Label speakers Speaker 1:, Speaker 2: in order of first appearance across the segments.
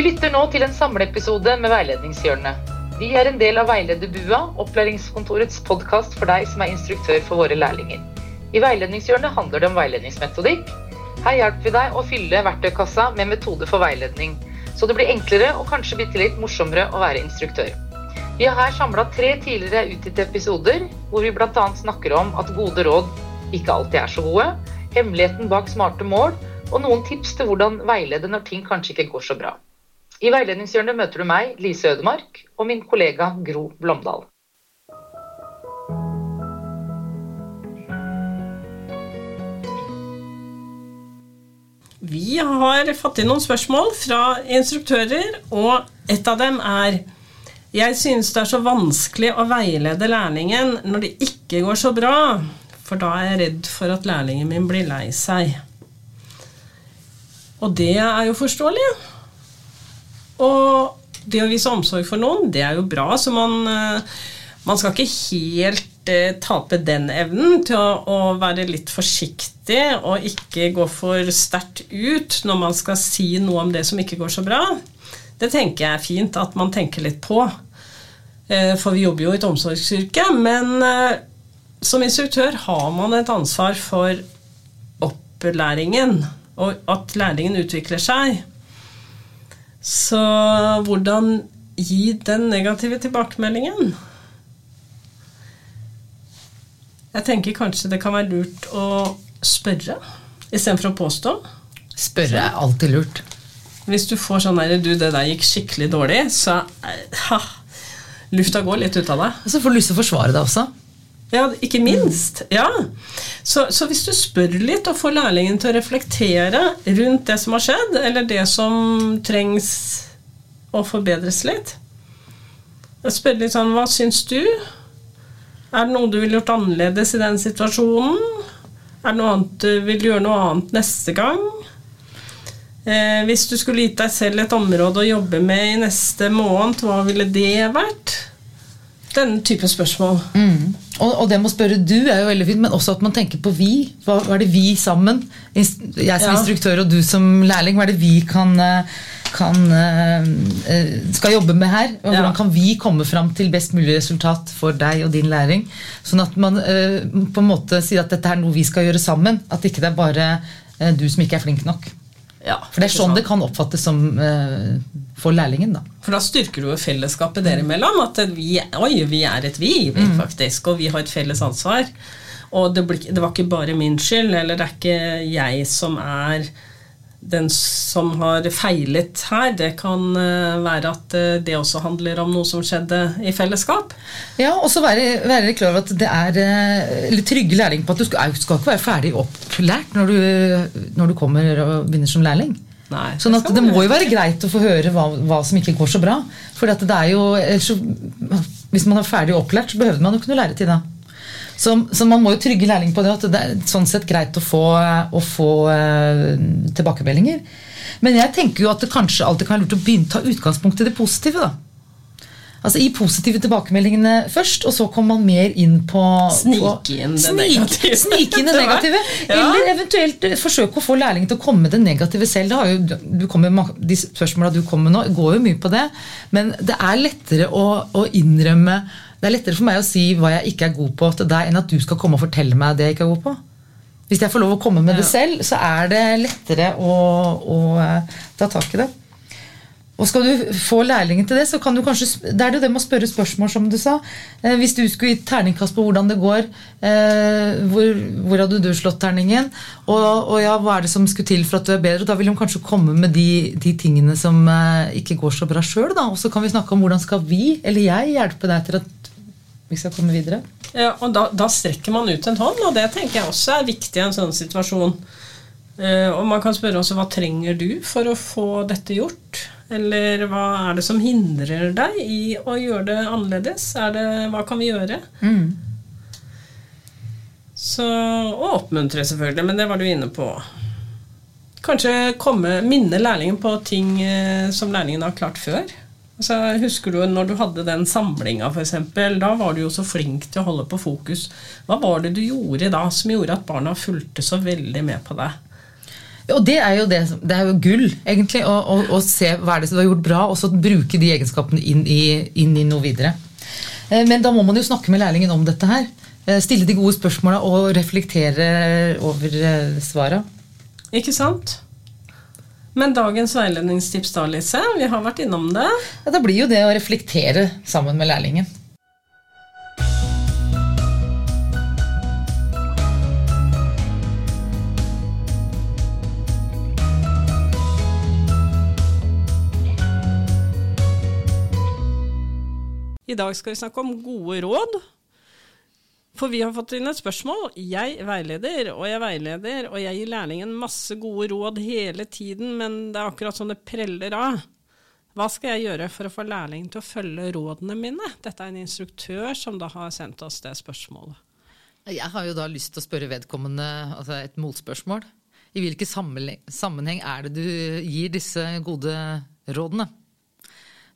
Speaker 1: Du lytter nå til en samleepisode med Veiledningshjørnet. Vi er en del av Veilederbua, opplæringskontorets podkast for deg som er instruktør for våre lærlinger. I Veiledningshjørnet handler det om veiledningsmetodikk. Her hjelper vi deg å fylle verktøykassa med metode for veiledning, så det blir enklere og kanskje bitte litt morsommere å være instruktør. Vi har her samla tre tidligere utgitte episoder, hvor vi bl.a. snakker om at gode råd ikke alltid er så gode, hemmeligheten bak smarte mål, og noen tips til hvordan veilede når ting kanskje ikke går så bra. I Veiledningshjørnet møter du meg, Lise Ødemark, og min kollega Gro Blomdal.
Speaker 2: Vi har fått inn noen spørsmål fra instruktører, og et av dem er Jeg synes det er så vanskelig å veilede lærlingen når det ikke går så bra, for da er jeg redd for at lærlingen min blir lei seg. Og det er jo forståelig. Og det å vise omsorg for noen, det er jo bra, så man, eh, man skal ikke helt eh, tape den evnen til å, å, være litt forsiktig og ikke gå for sterkt ut når man skal si noe om det som ikke går så bra. Det tenker jeg er fint at man tenker litt på. Eh, for vi jobber jo i et omsorgsyrke. Men som instruktør har man et ansvar for opplæringen, og at læringen utvikler seg. Så hvordan gi den negative tilbakemeldingen? Jeg tenker kanskje det kan være lurt å spørre istedenfor å påstå.
Speaker 3: Spørre er alltid lurt.
Speaker 2: Hvis du får sånn herre du, det der gikk skikkelig dårlig, så ha, lufta går litt ut av deg.
Speaker 3: Og så får du lyst til å forsvare deg også.
Speaker 2: Ja, ikke minst. Ja. Så, så, hvis du spør litt og får lærlingen til å reflektere rundt det som har skjedd, eller det som trengs å forbedres litt Spør litt sånn Hva syns du? Er det noe du ville gjort annerledes i den situasjonen? Er det noe annet du vil gjøre noe annet neste gang? Eh, hvis du skulle gitt deg selv et område å jobbe med i neste måned, hva ville det vært? Denne type spørsmål.
Speaker 3: Mm. Og, og, det med å spørre du er jo veldig fint, men også at man tenker på vi. Hva, hva er det vi sammen, jeg som ja. instruktør og du som lærling, hva er det vi kan, kan uh, skal jobbe med her? Og hvordan kan vi komme fram til best mulig resultat for deg og din læring? Sånn at man på en måte sier at dette er noe vi skal gjøre sammen. At ikke det er bare du som ikke er flink nok. Ja, for det er sånn det kan oppfattes som uh, for lærlingen. da.
Speaker 2: For da styrker du jo fellesskapet dere imellom. At vi, oi, vi er et vi, vi mm. faktisk, og vi har et felles ansvar. Og det, ble, det var ikke bare min skyld, eller det er ikke jeg som er den som har feilet her, det kan eh, være at eh, det også handler om noe som skjedde i fellesskap.
Speaker 3: Ja, og så være, være klar over at det er eh, litt trygge lærling på at du skal, skal ikke være ferdig opplært når du, når du kommer og begynner som lærling. Nei, sånn at det må jo være greit å få høre hva, hva som ikke går så bra. For det er jo, så, Hvis man er ferdig opplært, så behøver man jo ikke noe læretid da. Så, så, man må jo trygge lærling på det, at det er sånn sett greit å få, å få uh, tilbakemeldinger. Men jeg tenker jo at det kanskje alltid kan være lurt å begynne ta utgangspunkt i det positive. da. Altså I positive tilbakemeldingene først, og så kommer man mer inn på
Speaker 2: Snike inn det negative.
Speaker 3: Snike inn det negative. ja. Eller eventuelt eh, forsøke å få lærlingen til å komme med det negative selv. Det jo, kommer, de spørsmåla du kommer med nå, går jo mye på det. Men det er lettere å, å innrømme det er lettere for meg å si hva jeg ikke er god på til deg, enn at du skal komme og fortelle meg det jeg ikke er god på. Hvis jeg får lov å komme med ja. det selv, så er det lettere å, å uh, ta tak i det. Og skal du få lærlingen til det, så kan du kanskje Det er det det med å spørre spørsmål, som du sa. Eh, hvis du skulle gitt terningkast på hvordan det går, eh, hvor, hvor, hadde du slått terningen? Og, og, ja, hva er det som skulle til for at du er bedre? Da vil de kanskje komme med de, de tingene som eh, ikke går så bra sjøl. Og så kan vi snakke om hvordan skal vi, eller jeg, hjelpe deg til at vi skal komme videre.
Speaker 2: Ja, og da, da, strekker man ut en hånd, og det tenker jeg også er viktig i en sånn situasjon. Eh, og man kan spørre også hva trenger du for å få dette gjort? Eller hva er det som hindrer deg i å gjøre det annerledes? Det, hva kan vi gjøre? Mm. Så, og oppmuntre, selvfølgelig, men det var du inne på. Kanskje komme, minne lærlingen på ting eh, som lærlingen har klart før. Altså, husker du når du hadde den samlinga, f.eks.? Da var du jo så flink til å holde på fokus. Hva var det du gjorde da som gjorde at barna fulgte så veldig med på deg?
Speaker 3: Og det er jo, det, det er jo gull, egentlig, å, å, å, se hva er det som du har gjort bra, og så bruke de egenskapene inn i, inn i noe videre. Eh, men da må man jo snakke med lærlingen om dette her. Eh, stille de gode spørsmåla og reflektere over eh, svara.
Speaker 2: Ikke sant? Men dagens veiledningstips da, Lise? Vi har vært innom det.
Speaker 3: Ja, det blir jo det å reflektere sammen med lærlingen.
Speaker 2: I dag skal vi snakke om gode råd. For vi har fått inn et spørsmål. Jeg veileder, og jeg veileder, og jeg gir lærlingen masse gode råd hele tiden, men det er akkurat sånn det preller av. Hva skal jeg gjøre for å få lærlingen til å følge rådene mine? Dette er en instruktør som da har sendt oss det spørsmålet.
Speaker 3: Jeg har jo da lyst til å spørre vedkommende altså et motspørsmål. I hvilken sammenheng er det du gir disse gode rådene?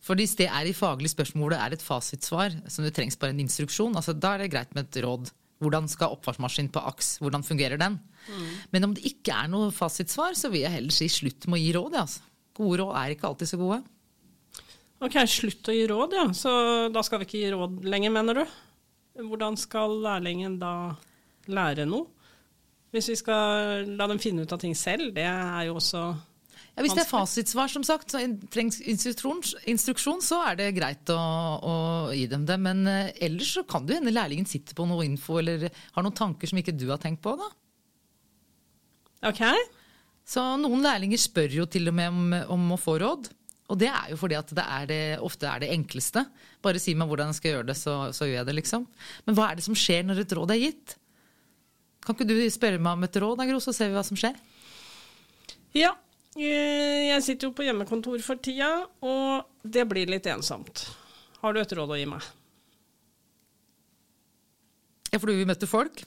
Speaker 3: For hvis det er i faglig spørsmål det er et fasitsvar, som det trengs bare en instruksjon, altså da er det greit med et råd. Hvordan skal oppvaskmaskinen på aks, hvordan fungerer den? Mm. Men om det ikke er noe fasitsvar, så vil jeg heller si slutt med å gi råd. Altså. Gode råd er ikke alltid så gode.
Speaker 2: Ok, slutt å gi råd, ja. Så da skal vi ikke gi råd lenger, mener du? Hvordan skal lærlingen da lære noe? Hvis vi skal la dem finne ut av ting selv, det er jo også
Speaker 3: ja, Hvis det er fasitsvar, som sagt, så trengs instruksjon, så er det greit å, å gi dem det. Men uh, ellers så kan det hende lærlingen sitter på noe info eller har noen tanker som ikke du har tenkt på. da.
Speaker 2: Ok.
Speaker 3: Så noen lærlinger spør jo til og med om, om å få råd. Og det er jo fordi at det, er det ofte er det enkleste. Bare si meg hvordan jeg skal gjøre det, så, så, gjør jeg det, liksom. Men hva er det som skjer når et råd er gitt? Kan ikke du spørre meg om et råd, Gro, så ser vi hva som skjer?
Speaker 2: Ja, Eh, jeg sitter jo på hjemmekontor for tida, og det blir litt ensomt. Har du et råd å gi meg?
Speaker 3: Ja, fordi vi møter folk?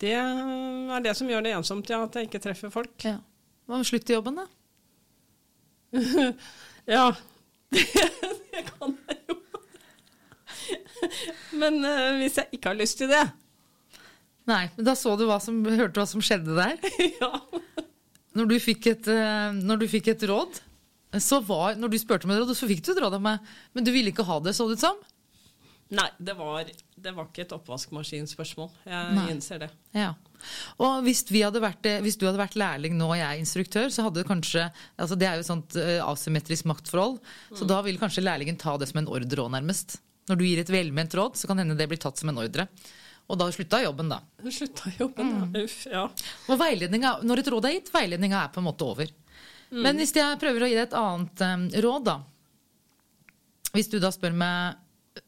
Speaker 2: Det er det som gjør det ensomt, ja. At jeg ikke treffer folk.
Speaker 3: Ja. Hva med slutt i jobben, da?
Speaker 2: ja. Det, det, kan jeg jo. Men uh, hvis jeg ikke har lyst til det
Speaker 3: Nei, men da så du hva som, hørte hva som skjedde der?
Speaker 2: ja.
Speaker 3: Når du fikk et, eh, når du fikk et råd, så var, når du spurte om et råd, så fikk du et råd av meg, men du ville ikke ha det, så det ut som?
Speaker 2: Nei, det var, det var, ikke et oppvaskmaskinspørsmål. Jeg Nei. innser det.
Speaker 3: Ja. Og hvis, vært, hvis, du hadde vært lærling nå og jeg er instruktør, så hadde det kanskje altså Det er jo et sånt uh, asymmetrisk maktforhold, mm. så da vil kanskje lærlingen ta det som en ordre òg, nærmest. Når du gir et velment råd, så kan hende det blir tatt som en ordre. Og da slutta jobben, da.
Speaker 2: Slutta jobben, mm. ja. Uff, ja.
Speaker 3: Og når et råd er gitt, veiledninga er på en måte over. Mm. Men hvis jeg prøver å gi deg et annet um, råd, da. Hvis du da spør meg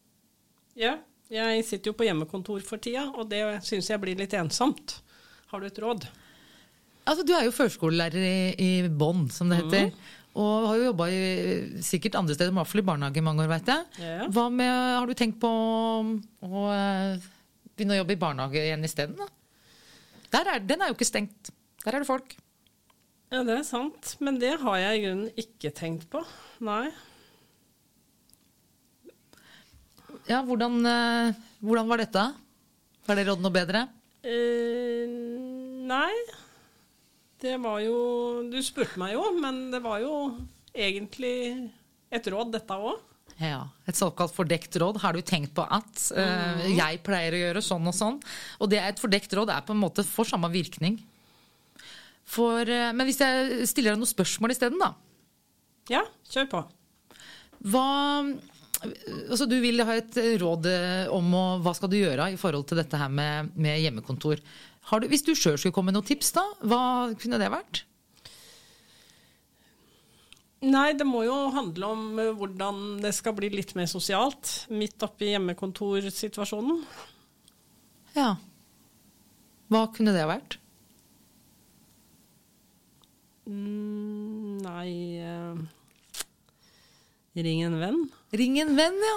Speaker 2: Ja, jeg sitter jo på hjemmekontor for tida, og det syns jeg blir litt ensomt. Har du et råd?
Speaker 3: Altså, Du er jo førskolelærer i, i Bonn, som det heter. Mm. Og har jo jobba sikkert andre steder, i hvert fall i barnehage i mange år, veit jeg. Ja. Hva med, Har du tenkt på å Begynne å jobbe i barnehage igjen isteden. Er, den er jo ikke stengt. Der er det folk.
Speaker 2: Ja, det er sant. Men det har jeg i grunnen ikke tenkt på. Nei.
Speaker 3: Ja, hvordan, eh, hvordan var dette? Var det råd noe bedre?
Speaker 2: Eh, nei. Det var jo Du spurte meg jo, men det var jo egentlig et råd, dette òg.
Speaker 3: Ja, Et såkalt fordekt råd. Har du tenkt på at uh, jeg pleier å gjøre sånn og sånn? Og det er et fordekt råd er på en måte for samme virkning. For, uh, men hvis jeg stiller deg noen spørsmål isteden, da?
Speaker 2: Ja, kjør på.
Speaker 3: Hva altså Du vil ha et råd eh, om å, hva skal du gjøre i forhold til dette her med, med hjemmekontor. Du, hvis du sjøl skulle komme med noen tips, da, hva kunne det vært?
Speaker 2: Nei, det må jo handle om eh, hvordan det skal bli litt mer sosialt midt oppi hjemmekontorsituasjonen.
Speaker 3: Ja. Hva kunne det vært?
Speaker 2: Mm, nei eh, Ring en venn.
Speaker 3: Ring en venn, ja.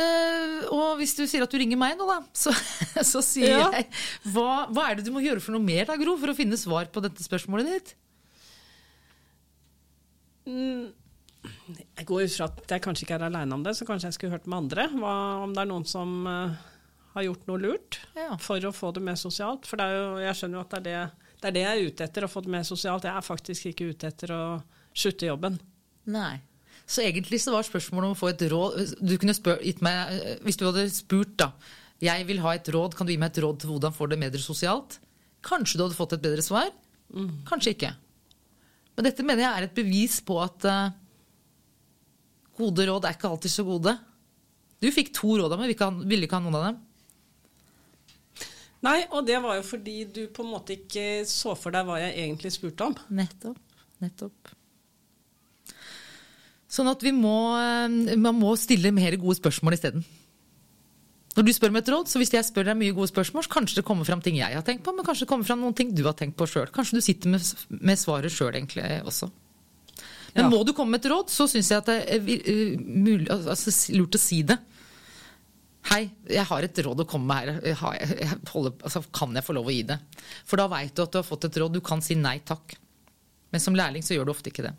Speaker 3: Eh, og hvis du sier at du ringer meg nå, da, så, så sier ja. jeg hva, hva, er det du må gjøre for noe mer, da, Gro, for å finne svar på dette spørsmålet ditt?
Speaker 2: Jeg går ut fra at jeg kanskje ikke er aleine om det, så kanskje jeg skulle hørt med andre. Hva, om det er noen som uh, har gjort noe lurt ja. for å få det mer sosialt. For jo, jeg skjønner jo at det er det Det er det jeg er ute etter, å få det mer sosialt. Jeg er faktisk ikke ute etter å slutte jobben.
Speaker 3: Nei. Så egentlig så var spørsmålet om å få et råd du kunne spør, gitt meg, Hvis du hadde spurt, da Jeg vil ha et råd, kan du gi meg et råd til hvordan få det bedre sosialt? Kanskje du hadde fått et bedre svar? Mm. Kanskje ikke. Men dette mener jeg er et bevis på at uh, gode råd er ikke alltid så gode. Du fikk to råd av meg, ville ikke ha noen av dem.
Speaker 2: Nei, og det var jo fordi du på en måte ikke så for deg hva jeg egentlig spurte om.
Speaker 3: Nettopp. Nettopp. Sånn at vi må, eh, man må stille mer gode spørsmål isteden. Når du spør om et råd, så hvis jeg spør deg mye gode spørsmål, så kanskje det kommer fram ting jeg har tenkt på, men kanskje det kommer fram noen ting du har tenkt på sjøl. Kanskje du sitter med, med svaret sjøl egentlig også. Men ja. må du komme med et råd, så syns jeg at det er eh, mulig, altså, lurt å si det. Hei, jeg har et råd å komme med her. Jeg, jeg holder, altså, kan jeg få lov å gi det? For da veit du at du har fått et råd. Du kan si nei takk. Men som lærling så gjør du ofte ikke det.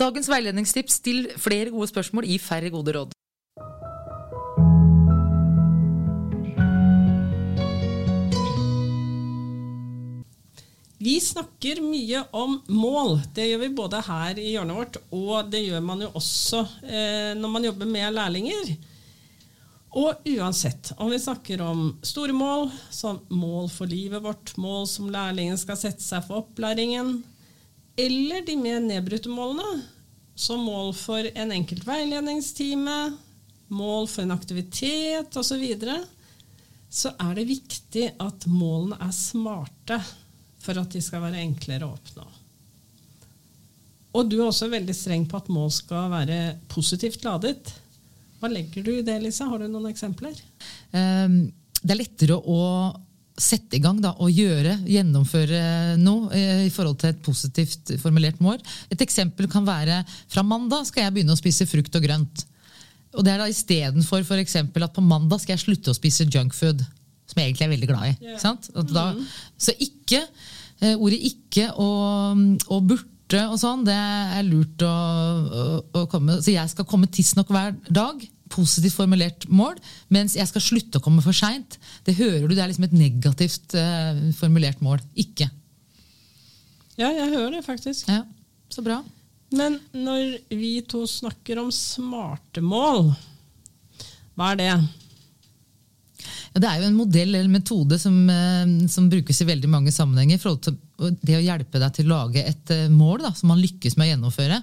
Speaker 3: Dagens veiledningstips still flere gode spørsmål i færre gode råd.
Speaker 2: Vi snakker mye om mål. Det gjør vi både her i hjørnet vårt, og det gjør man jo også eh, når man jobber med lærlinger. Og uansett om vi snakker om store mål, som mål for livet vårt, mål som lærlingen skal sette seg for opplæringen, eller de mer nedbrutte målene, som mål for en enkelt veiledningstime, mål for en aktivitet osv., så, videre, så er det viktig at målene er smarte for at de skal være enklere å oppnå. Og du er også veldig streng på at mål skal være positivt ladet. Hva legger du i det, Lisa? Har du noen eksempler?
Speaker 3: Um, det er lettere å sette i gang da, og gjøre, gjennomføre noe eh, i forhold til et positivt formulert mål. Et eksempel kan være fra mandag skal jeg begynne å spise frukt og grønt. Og det er da istedenfor at på mandag skal jeg slutte å spise junkfood. Som jeg egentlig er veldig glad i. Yeah. Da, mm. Så ikke, eh, ordet ikke og, og burde og sånn, det er lurt å, å, å komme Så jeg skal komme tidsnok hver dag positivt formulert mål, mens jeg skal slutte å komme for seint. Det hører du, det er liksom et negativt uh, formulert mål. Ikke.
Speaker 2: Ja, jeg hører det faktisk.
Speaker 3: Ja, Så bra.
Speaker 2: Men når vi to snakker om smarte mål, hva er det?
Speaker 3: Det er jo en modell eller metode som, uh, som brukes i veldig mange sammenhenger. for det å hjelpe deg til å lage et uh, mål da, som man lykkes med å gjennomføre.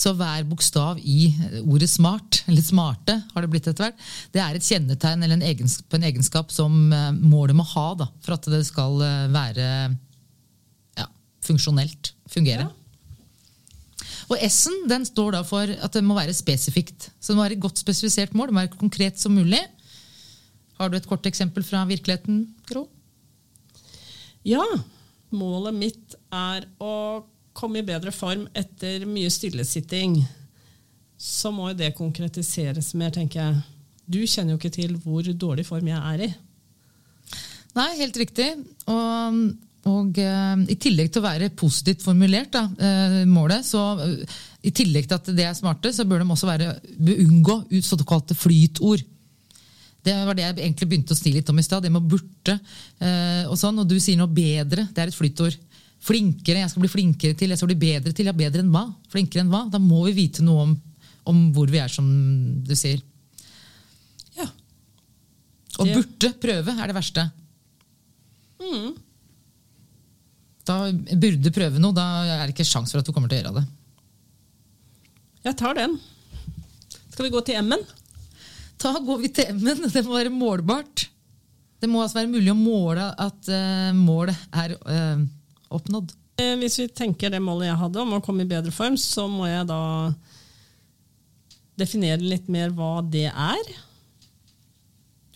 Speaker 3: Så hver bokstav i ordet smart, eller smarte, har det blitt etter hvert, det er et kjennetegn eller en egenskap, en egenskap som eh, målet må ha da, for at det skal eh, være ja, funksjonelt. Fungere. Ja. Og S-en den står da for at det må være spesifikt. Så det må være et godt spesifisert mål. Det må være konkret som mulig. Har du et kort eksempel fra virkeligheten, Gro?
Speaker 2: Ja. Målet mitt er å komme i bedre form etter mye stillesitting, så må jo det konkretiseres mer, tenker jeg. Du kjenner jo ikke til hvor dårlig form jeg er i.
Speaker 3: Nei, helt riktig. Og, og uh, i tillegg til å være positivt formulert, da, uh, målet, så uh, i tillegg til at det er smarte, så bør de også være unngå såkalte flytord. Det var det jeg egentlig begynte å si litt om i stad. Det med burde og sånn. Og du sier noe bedre. Det er et flyttord. Flinkere, jeg skal bli flinkere til, jeg skal bli bedre til. Ja, bedre enn hva? Flinkere enn hva? Da må vi vite noe om, om hvor vi er, som du sier.
Speaker 2: Ja.
Speaker 3: Og burde prøve er det verste. Mm. Da burde prøve noe, da er det ikke sjans for at du kommer til å gjøre det.
Speaker 2: Jeg tar den. Skal vi gå til M-en?
Speaker 3: Da går vi til M-en. Det må være målbart. Det må altså være mulig å måle at uh, målet er uh, oppnådd.
Speaker 2: Eh, hvis vi tenker det målet jeg hadde om å komme i bedre form, så må jeg da definere litt mer hva det er.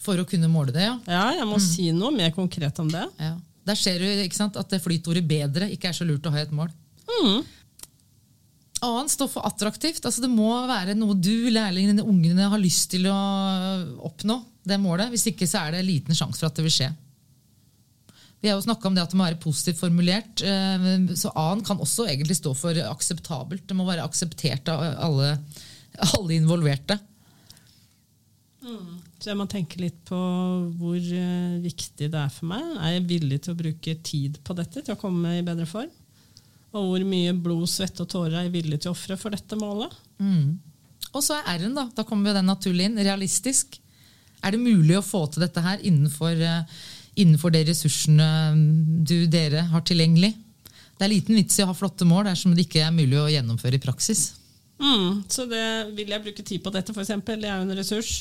Speaker 3: For å kunne måle det, ja?
Speaker 2: Ja, jeg må mm. si noe mer konkret om det.
Speaker 3: Ja. Der ser du ikke sant, at det flytordet 'bedre' ikke er så lurt å ha et mål.
Speaker 2: Mm.
Speaker 3: Annet står for attraktivt. Altså, det må være noe du, lærlingene, ungene har lyst til å oppnå. det målet. Hvis ikke så er det liten sjanse for at det vil skje. Vi har jo snakka om det at det må være positivt formulert. Eh, så A-en kan også egentlig stå for akseptabelt. Det må være akseptert av alle, alle involverte.
Speaker 2: Mm. Så jeg må tenke litt på hvor uh, viktig det er for meg. Er jeg villig til å bruke tid på dette til å komme i bedre form? Og hvor mye blod, svette og tårer er jeg villig til å ofre for dette målet?
Speaker 3: Mm. Og så er R-en, da. Da kommer jo den naturlig inn. Realistisk. Er det mulig å få til dette her innenfor, uh, innenfor de ressursene mm, du, dere har tilgjengelig? Det er liten vits i å ha flotte mål dersom det ikke er mulig å gjennomføre i praksis.
Speaker 2: Mm, så det vil jeg bruke tid på dette, f.eks. Det er jo en ressurs.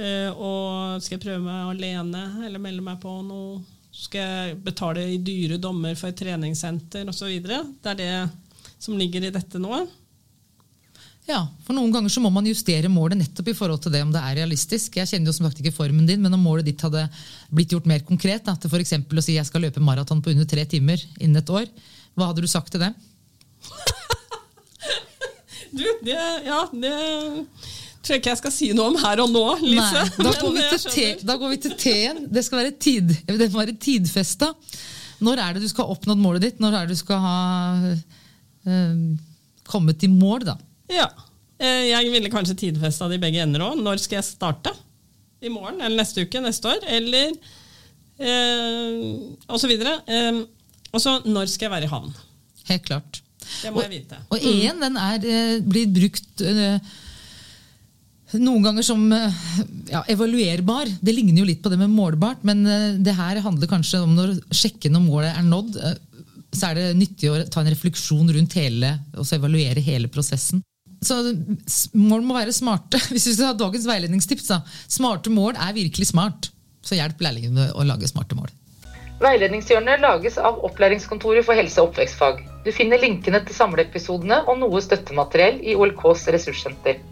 Speaker 2: Uh, og skal jeg prøve meg alene eller melde meg på noe? Skal jeg betale i dyre dommer for et treningssenter osv.? Det er det som ligger i dette nå.
Speaker 3: Ja, for Noen ganger så må man justere målet nettopp i forhold til det om det er realistisk. Jeg kjenner jo som sagt ikke formen din, men om målet ditt hadde blitt gjort mer konkret, da, til f.eks. å si jeg skal løpe maraton på under tre timer innen et år, hva hadde du sagt til det?
Speaker 2: du, det, ja, det tror jeg ikke jeg skal si noe om her og nå, Lise.
Speaker 3: Nei, da, går vi til T-en. Det skal være, tid, må være tidfesta. Når er det du skal ha oppnådd målet ditt? Når er det du skal ha øh, kommet i mål, da?
Speaker 2: Ja. Eh, jeg ville kanskje tidfesta det i begge ender òg. Når skal jeg starte? I morgen eller neste uke? Neste år? Eller øh, Og så videre. Og så når skal jeg være i havn?
Speaker 3: Helt klart.
Speaker 2: Det må og, jeg vite.
Speaker 3: Og én, den er, blir brukt øh, noen ganger som eh, ja, evaluerbar. Det ligner jo litt på det med målbart, men eh, det her handler kanskje om når sjekke når målet er nådd. Eh, så er det nyttig å ta en refleksjon rundt hele, og så evaluere hele prosessen. Så Mål må være smarte. Hvis vi skal ha dagens veiledningstips, da. Smarte mål er virkelig smart. Så hjelp lærlingene å lage smarte mål.
Speaker 1: Veiledningshjørnet lages av Opplæringskontoret for helse- og oppvekstfag. Du finner linkene til samleepisodene og noe støttemateriell i OLKs ressurssenter.